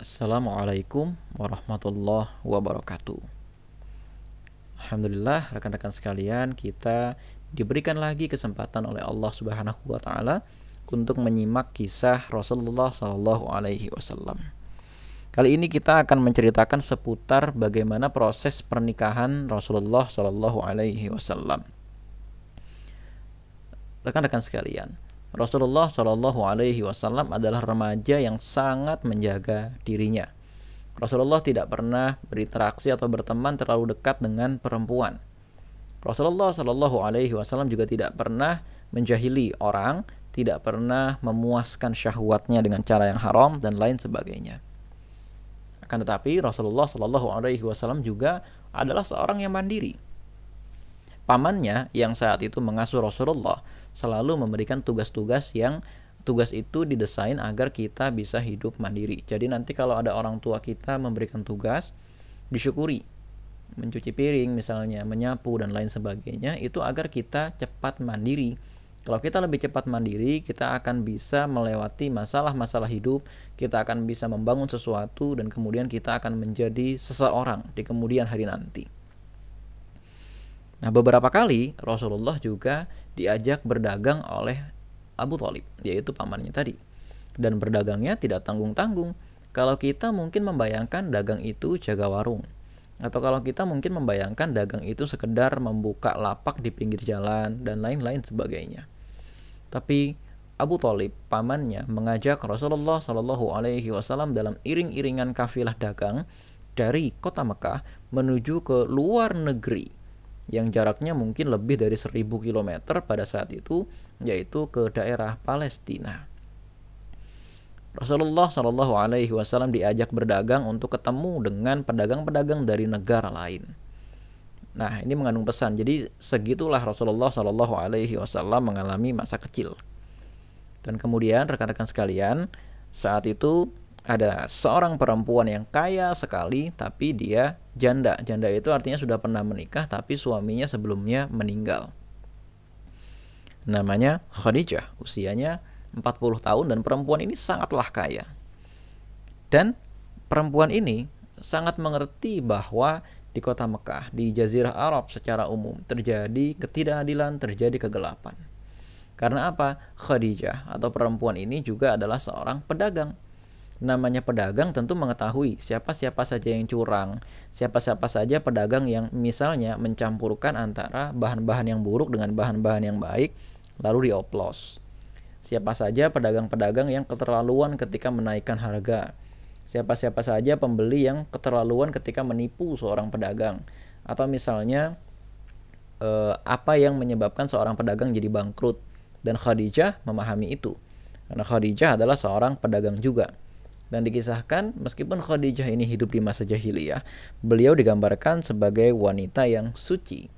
Assalamualaikum warahmatullahi wabarakatuh. Alhamdulillah rekan-rekan sekalian kita diberikan lagi kesempatan oleh Allah Subhanahu wa taala untuk menyimak kisah Rasulullah Shallallahu alaihi wasallam. Kali ini kita akan menceritakan seputar bagaimana proses pernikahan Rasulullah Shallallahu alaihi wasallam. Rekan-rekan sekalian, Rasulullah Shallallahu Alaihi Wasallam adalah remaja yang sangat menjaga dirinya. Rasulullah tidak pernah berinteraksi atau berteman terlalu dekat dengan perempuan. Rasulullah Shallallahu Alaihi Wasallam juga tidak pernah menjahili orang, tidak pernah memuaskan syahwatnya dengan cara yang haram dan lain sebagainya. Akan tetapi Rasulullah Shallallahu Alaihi Wasallam juga adalah seorang yang mandiri pamannya yang saat itu mengasuh Rasulullah selalu memberikan tugas-tugas yang tugas itu didesain agar kita bisa hidup mandiri. Jadi nanti kalau ada orang tua kita memberikan tugas, disyukuri. Mencuci piring misalnya, menyapu dan lain sebagainya, itu agar kita cepat mandiri. Kalau kita lebih cepat mandiri, kita akan bisa melewati masalah-masalah hidup, kita akan bisa membangun sesuatu dan kemudian kita akan menjadi seseorang di kemudian hari nanti. Nah, beberapa kali Rasulullah juga diajak berdagang oleh Abu Talib, yaitu pamannya tadi. Dan berdagangnya tidak tanggung-tanggung. Kalau kita mungkin membayangkan dagang itu jaga warung. Atau kalau kita mungkin membayangkan dagang itu sekedar membuka lapak di pinggir jalan dan lain-lain sebagainya. Tapi Abu Talib, pamannya, mengajak Rasulullah Shallallahu Alaihi Wasallam dalam iring-iringan kafilah dagang dari kota Mekah menuju ke luar negeri yang jaraknya mungkin lebih dari 1000 km pada saat itu yaitu ke daerah Palestina. Rasulullah Shallallahu Alaihi Wasallam diajak berdagang untuk ketemu dengan pedagang-pedagang dari negara lain. Nah, ini mengandung pesan. Jadi segitulah Rasulullah Shallallahu Alaihi Wasallam mengalami masa kecil. Dan kemudian rekan-rekan sekalian, saat itu ada seorang perempuan yang kaya sekali tapi dia janda. Janda itu artinya sudah pernah menikah tapi suaminya sebelumnya meninggal. Namanya Khadijah, usianya 40 tahun dan perempuan ini sangatlah kaya. Dan perempuan ini sangat mengerti bahwa di kota Mekah, di Jazirah Arab secara umum terjadi ketidakadilan, terjadi kegelapan. Karena apa? Khadijah atau perempuan ini juga adalah seorang pedagang namanya pedagang tentu mengetahui siapa-siapa saja yang curang, siapa-siapa saja pedagang yang misalnya mencampurkan antara bahan-bahan yang buruk dengan bahan-bahan yang baik lalu dioplos. Siapa saja pedagang-pedagang yang keterlaluan ketika menaikkan harga. Siapa-siapa saja pembeli yang keterlaluan ketika menipu seorang pedagang atau misalnya eh, apa yang menyebabkan seorang pedagang jadi bangkrut dan Khadijah memahami itu. Karena Khadijah adalah seorang pedagang juga. Dan dikisahkan meskipun Khadijah ini hidup di masa jahiliyah, beliau digambarkan sebagai wanita yang suci.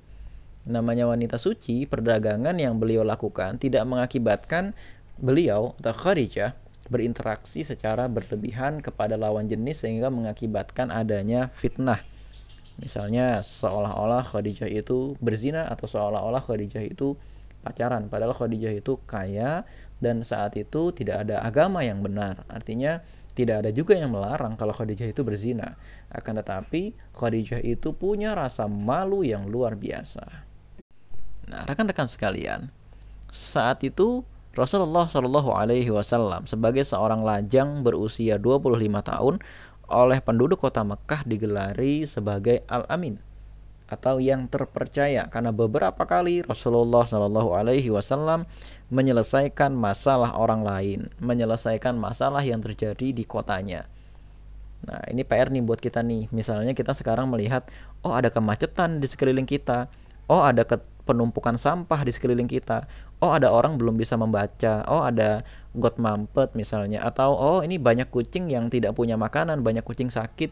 Namanya wanita suci, perdagangan yang beliau lakukan tidak mengakibatkan beliau atau Khadijah berinteraksi secara berlebihan kepada lawan jenis sehingga mengakibatkan adanya fitnah. Misalnya seolah-olah Khadijah itu berzina atau seolah-olah Khadijah itu pacaran padahal Khadijah itu kaya dan saat itu tidak ada agama yang benar. Artinya tidak ada juga yang melarang kalau Khadijah itu berzina. Akan tetapi Khadijah itu punya rasa malu yang luar biasa. Nah, rekan-rekan sekalian, saat itu Rasulullah Shallallahu Alaihi Wasallam sebagai seorang lajang berusia 25 tahun oleh penduduk kota Mekah digelari sebagai Al-Amin atau yang terpercaya. Karena beberapa kali Rasulullah Shallallahu Alaihi Wasallam menyelesaikan masalah orang lain, menyelesaikan masalah yang terjadi di kotanya. Nah ini PR nih buat kita nih. Misalnya kita sekarang melihat, oh ada kemacetan di sekeliling kita, oh ada penumpukan sampah di sekeliling kita, oh ada orang belum bisa membaca, oh ada got mampet misalnya, atau oh ini banyak kucing yang tidak punya makanan, banyak kucing sakit,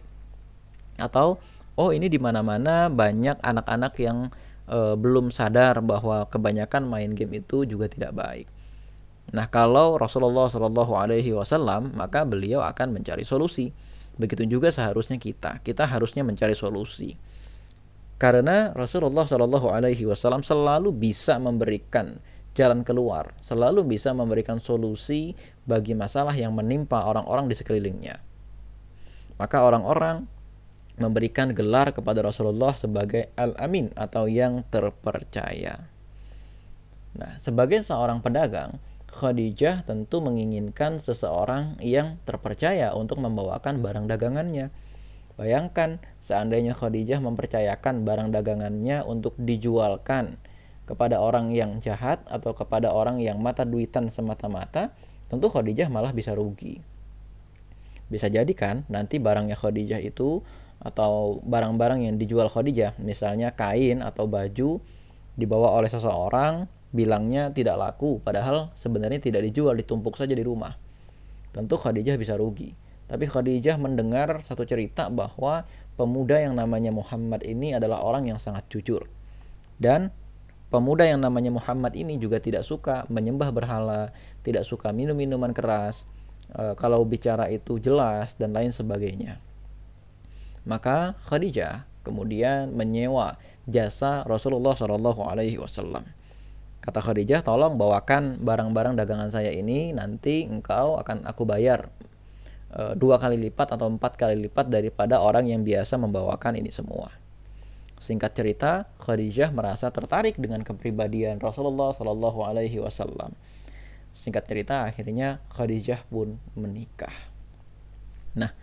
atau oh ini di mana-mana banyak anak-anak yang uh, belum sadar bahwa kebanyakan main game itu juga tidak baik. Nah, kalau Rasulullah Shallallahu Alaihi Wasallam, maka beliau akan mencari solusi. Begitu juga seharusnya kita, kita harusnya mencari solusi. Karena Rasulullah Shallallahu Alaihi Wasallam selalu bisa memberikan jalan keluar, selalu bisa memberikan solusi bagi masalah yang menimpa orang-orang di sekelilingnya. Maka orang-orang memberikan gelar kepada Rasulullah sebagai Al-Amin atau yang terpercaya. Nah, sebagai seorang pedagang, Khadijah tentu menginginkan seseorang yang terpercaya untuk membawakan barang dagangannya. Bayangkan seandainya Khadijah mempercayakan barang dagangannya untuk dijualkan kepada orang yang jahat atau kepada orang yang mata duitan semata-mata, tentu Khadijah malah bisa rugi. Bisa jadi kan nanti barangnya Khadijah itu atau barang-barang yang dijual Khadijah, misalnya kain atau baju dibawa oleh seseorang, bilangnya tidak laku, padahal sebenarnya tidak dijual, ditumpuk saja di rumah. Tentu Khadijah bisa rugi. Tapi Khadijah mendengar satu cerita bahwa pemuda yang namanya Muhammad ini adalah orang yang sangat jujur. Dan pemuda yang namanya Muhammad ini juga tidak suka menyembah berhala, tidak suka minum minuman keras, e, kalau bicara itu jelas dan lain sebagainya. Maka Khadijah kemudian menyewa jasa Rasulullah Shallallahu Alaihi Wasallam. Kata Khadijah, tolong bawakan barang-barang dagangan saya ini, nanti engkau akan aku bayar e, dua kali lipat atau empat kali lipat daripada orang yang biasa membawakan ini semua. Singkat cerita, Khadijah merasa tertarik dengan kepribadian Rasulullah Shallallahu Alaihi Wasallam. Singkat cerita, akhirnya Khadijah pun menikah. Nah,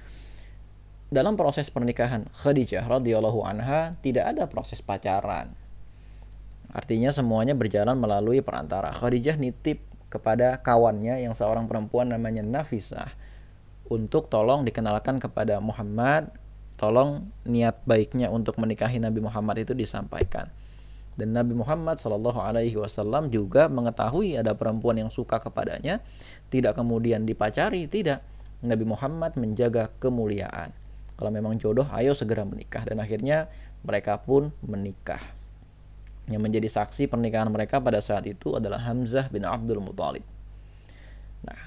dalam proses pernikahan Khadijah radhiyallahu anha tidak ada proses pacaran. Artinya semuanya berjalan melalui perantara. Khadijah nitip kepada kawannya yang seorang perempuan namanya Nafisah untuk tolong dikenalkan kepada Muhammad, tolong niat baiknya untuk menikahi Nabi Muhammad itu disampaikan. Dan Nabi Muhammad Shallallahu Alaihi Wasallam juga mengetahui ada perempuan yang suka kepadanya, tidak kemudian dipacari, tidak. Nabi Muhammad menjaga kemuliaan kalau memang jodoh ayo segera menikah. Dan akhirnya mereka pun menikah. Yang menjadi saksi pernikahan mereka pada saat itu adalah Hamzah bin Abdul Muthalib. Nah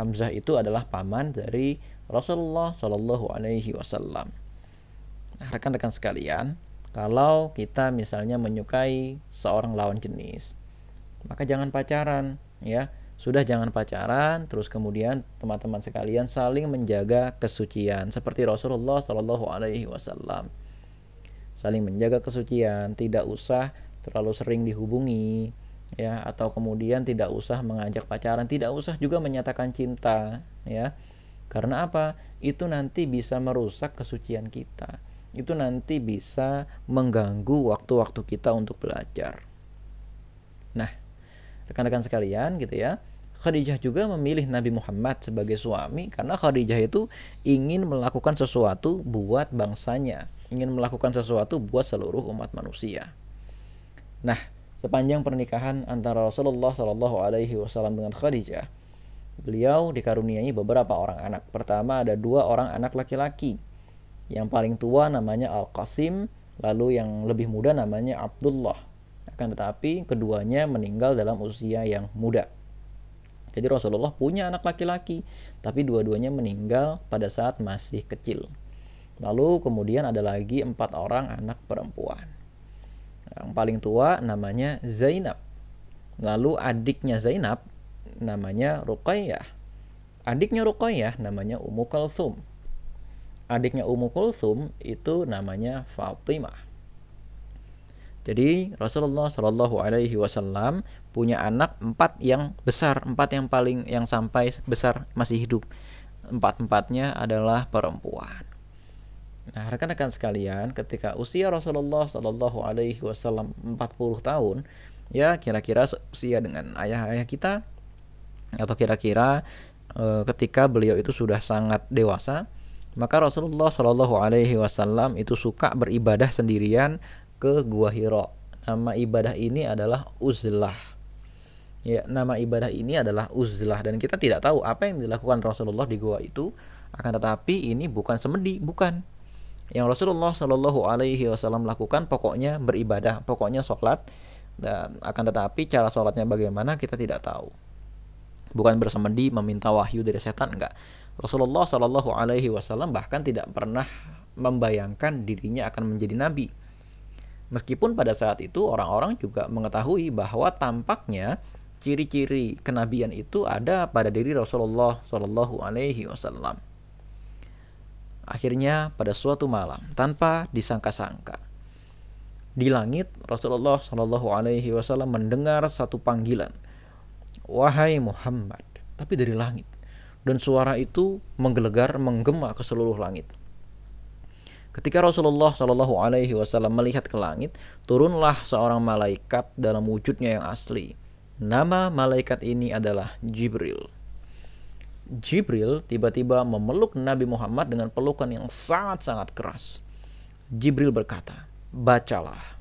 Hamzah itu adalah paman dari Rasulullah Shallallahu Alaihi Wasallam. Nah rekan-rekan sekalian kalau kita misalnya menyukai seorang lawan jenis maka jangan pacaran ya sudah jangan pacaran, terus kemudian teman-teman sekalian saling menjaga kesucian seperti Rasulullah Shallallahu Alaihi Wasallam. Saling menjaga kesucian, tidak usah terlalu sering dihubungi, ya, atau kemudian tidak usah mengajak pacaran, tidak usah juga menyatakan cinta, ya. Karena apa? Itu nanti bisa merusak kesucian kita. Itu nanti bisa mengganggu waktu-waktu kita untuk belajar. Nah, rekan-rekan sekalian gitu ya Khadijah juga memilih Nabi Muhammad sebagai suami karena Khadijah itu ingin melakukan sesuatu buat bangsanya, ingin melakukan sesuatu buat seluruh umat manusia. Nah, sepanjang pernikahan antara Rasulullah Shallallahu Alaihi Wasallam dengan Khadijah, beliau dikaruniai beberapa orang anak. Pertama ada dua orang anak laki-laki. Yang paling tua namanya Al Qasim, lalu yang lebih muda namanya Abdullah. Akan tetapi keduanya meninggal dalam usia yang muda. Jadi Rasulullah punya anak laki-laki, tapi dua-duanya meninggal pada saat masih kecil. Lalu kemudian ada lagi empat orang anak perempuan. Yang paling tua namanya Zainab. Lalu adiknya Zainab namanya Ruqayyah. Adiknya Ruqayyah namanya Ummu Kulthum. Adiknya Ummu Kulthum itu namanya Fatimah. Jadi Rasulullah Shallallahu Alaihi Wasallam punya anak empat yang besar, empat yang paling yang sampai besar masih hidup. Empat empatnya adalah perempuan. Nah rekan-rekan sekalian, ketika usia Rasulullah Shallallahu Alaihi Wasallam 40 tahun, ya kira-kira usia dengan ayah-ayah kita, atau kira-kira e, ketika beliau itu sudah sangat dewasa, maka Rasulullah Shallallahu Alaihi Wasallam itu suka beribadah sendirian ke Gua Hiro. Nama ibadah ini adalah uzlah. Ya, nama ibadah ini adalah uzlah dan kita tidak tahu apa yang dilakukan Rasulullah di gua itu. Akan tetapi ini bukan semedi, bukan. Yang Rasulullah Shallallahu Alaihi Wasallam lakukan pokoknya beribadah, pokoknya sholat dan akan tetapi cara sholatnya bagaimana kita tidak tahu. Bukan bersemedi meminta wahyu dari setan enggak. Rasulullah Shallallahu Alaihi Wasallam bahkan tidak pernah membayangkan dirinya akan menjadi nabi Meskipun pada saat itu orang-orang juga mengetahui bahwa tampaknya ciri-ciri kenabian itu ada pada diri Rasulullah Shallallahu Alaihi Wasallam. Akhirnya pada suatu malam tanpa disangka-sangka di langit Rasulullah Shallallahu Alaihi Wasallam mendengar satu panggilan, wahai Muhammad, tapi dari langit dan suara itu menggelegar menggema ke seluruh langit. Ketika Rasulullah Shallallahu Alaihi Wasallam melihat ke langit, turunlah seorang malaikat dalam wujudnya yang asli. Nama malaikat ini adalah Jibril. Jibril tiba-tiba memeluk Nabi Muhammad dengan pelukan yang sangat-sangat keras. Jibril berkata, bacalah.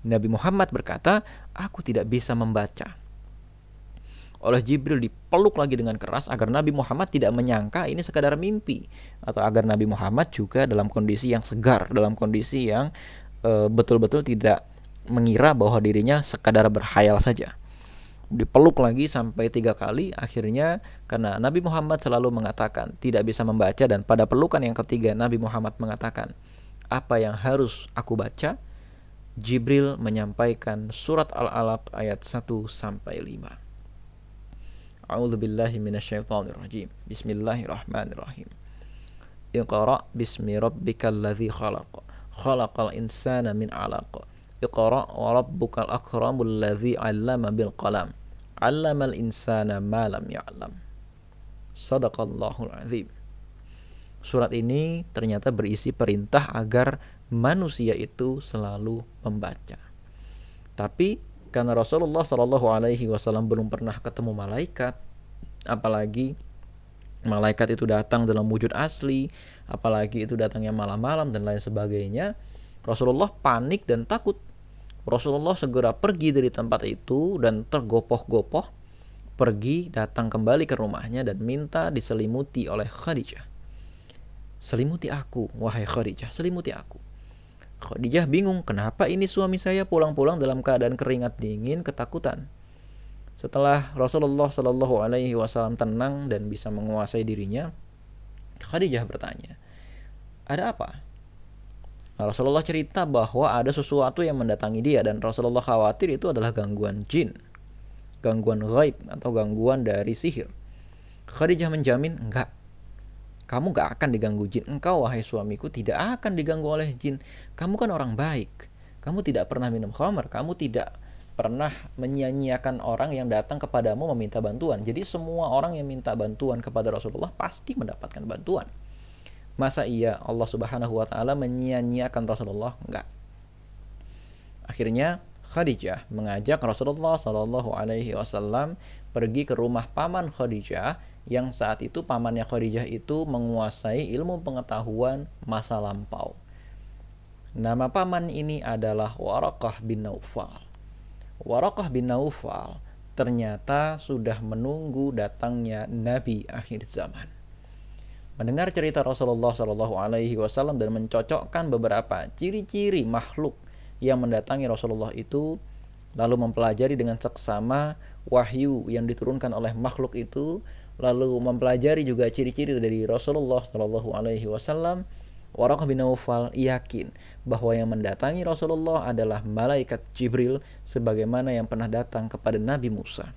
Nabi Muhammad berkata, aku tidak bisa membaca. Oleh Jibril dipeluk lagi dengan keras agar Nabi Muhammad tidak menyangka ini sekadar mimpi atau agar Nabi Muhammad juga dalam kondisi yang segar, dalam kondisi yang eh, betul-betul tidak mengira bahwa dirinya sekadar berhayal saja. Dipeluk lagi sampai tiga kali, akhirnya karena Nabi Muhammad selalu mengatakan tidak bisa membaca dan pada pelukan yang ketiga Nabi Muhammad mengatakan apa yang harus aku baca? Jibril menyampaikan surat Al-Alaq ayat 1 sampai 5. A'udzu billahi minasyaitonir rajim. Bismillahirrahmanirrahim. Iqra bismi rabbikal ladzi khalaq. Khalaqal insana min 'alaq. Iqra wa rabbukal akramul ladzi 'allama bil qalam. 'Allamal insana ma lam ya'lam. Sadaqallahul azim. Surat ini ternyata berisi perintah agar manusia itu selalu membaca. Tapi karena Rasulullah Shallallahu Alaihi Wasallam belum pernah ketemu malaikat, apalagi malaikat itu datang dalam wujud asli, apalagi itu datangnya malam-malam dan lain sebagainya, Rasulullah panik dan takut. Rasulullah segera pergi dari tempat itu dan tergopoh-gopoh pergi datang kembali ke rumahnya dan minta diselimuti oleh Khadijah. Selimuti aku, wahai Khadijah, selimuti aku. Khadijah bingung, kenapa ini suami saya pulang-pulang dalam keadaan keringat dingin, ketakutan. Setelah Rasulullah Shallallahu Alaihi Wasallam tenang dan bisa menguasai dirinya, Khadijah bertanya, ada apa? Nah, Rasulullah cerita bahwa ada sesuatu yang mendatangi dia dan Rasulullah khawatir itu adalah gangguan jin, gangguan gaib atau gangguan dari sihir. Khadijah menjamin enggak, kamu gak akan diganggu jin. Engkau, wahai suamiku, tidak akan diganggu oleh jin. Kamu kan orang baik. Kamu tidak pernah minum khamar. Kamu tidak pernah menyia-nyiakan orang yang datang kepadamu meminta bantuan. Jadi semua orang yang minta bantuan kepada Rasulullah pasti mendapatkan bantuan. Masa iya Allah Subhanahu wa taala menyia-nyiakan Rasulullah? Enggak. Akhirnya Khadijah mengajak Rasulullah Shallallahu alaihi wasallam pergi ke rumah paman Khadijah yang saat itu pamannya Khadijah itu menguasai ilmu pengetahuan masa lampau. Nama paman ini adalah Warakah bin Naufal. Warakah bin Naufal ternyata sudah menunggu datangnya Nabi akhir zaman. Mendengar cerita Rasulullah Shallallahu Alaihi Wasallam dan mencocokkan beberapa ciri-ciri makhluk yang mendatangi Rasulullah itu, lalu mempelajari dengan seksama wahyu yang diturunkan oleh makhluk itu, lalu mempelajari juga ciri-ciri dari Rasulullah Shallallahu Alaihi Wasallam, Warakah bin Naufal yakin bahwa yang mendatangi Rasulullah adalah malaikat Jibril sebagaimana yang pernah datang kepada Nabi Musa.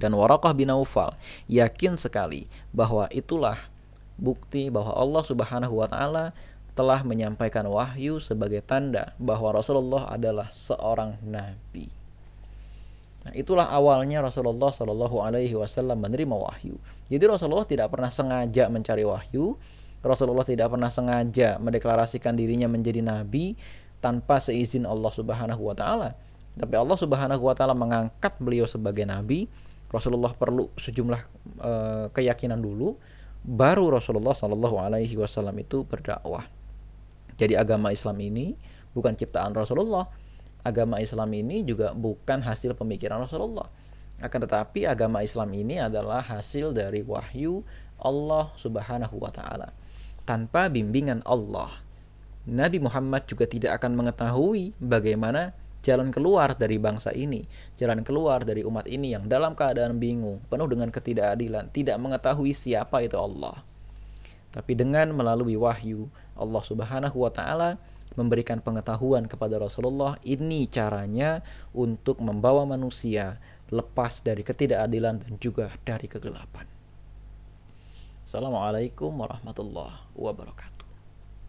Dan Warakah bin Naufal yakin sekali bahwa itulah bukti bahwa Allah Subhanahu wa taala telah menyampaikan wahyu sebagai tanda bahwa Rasulullah adalah seorang nabi. Nah, itulah awalnya Rasulullah Shallallahu Alaihi Wasallam menerima wahyu. Jadi Rasulullah tidak pernah sengaja mencari wahyu. Rasulullah tidak pernah sengaja mendeklarasikan dirinya menjadi nabi tanpa seizin Allah Subhanahu Wa Taala. Tapi Allah Subhanahu Wa Taala mengangkat beliau sebagai nabi. Rasulullah perlu sejumlah e, keyakinan dulu, baru Rasulullah Shallallahu Alaihi Wasallam itu berdakwah. Jadi agama Islam ini bukan ciptaan Rasulullah, agama Islam ini juga bukan hasil pemikiran Rasulullah. Akan tetapi agama Islam ini adalah hasil dari wahyu Allah Subhanahu wa taala. Tanpa bimbingan Allah, Nabi Muhammad juga tidak akan mengetahui bagaimana jalan keluar dari bangsa ini, jalan keluar dari umat ini yang dalam keadaan bingung, penuh dengan ketidakadilan, tidak mengetahui siapa itu Allah. Tapi dengan melalui wahyu Allah Subhanahu wa taala memberikan pengetahuan kepada Rasulullah ini caranya untuk membawa manusia lepas dari ketidakadilan dan juga dari kegelapan. Assalamualaikum warahmatullahi wabarakatuh.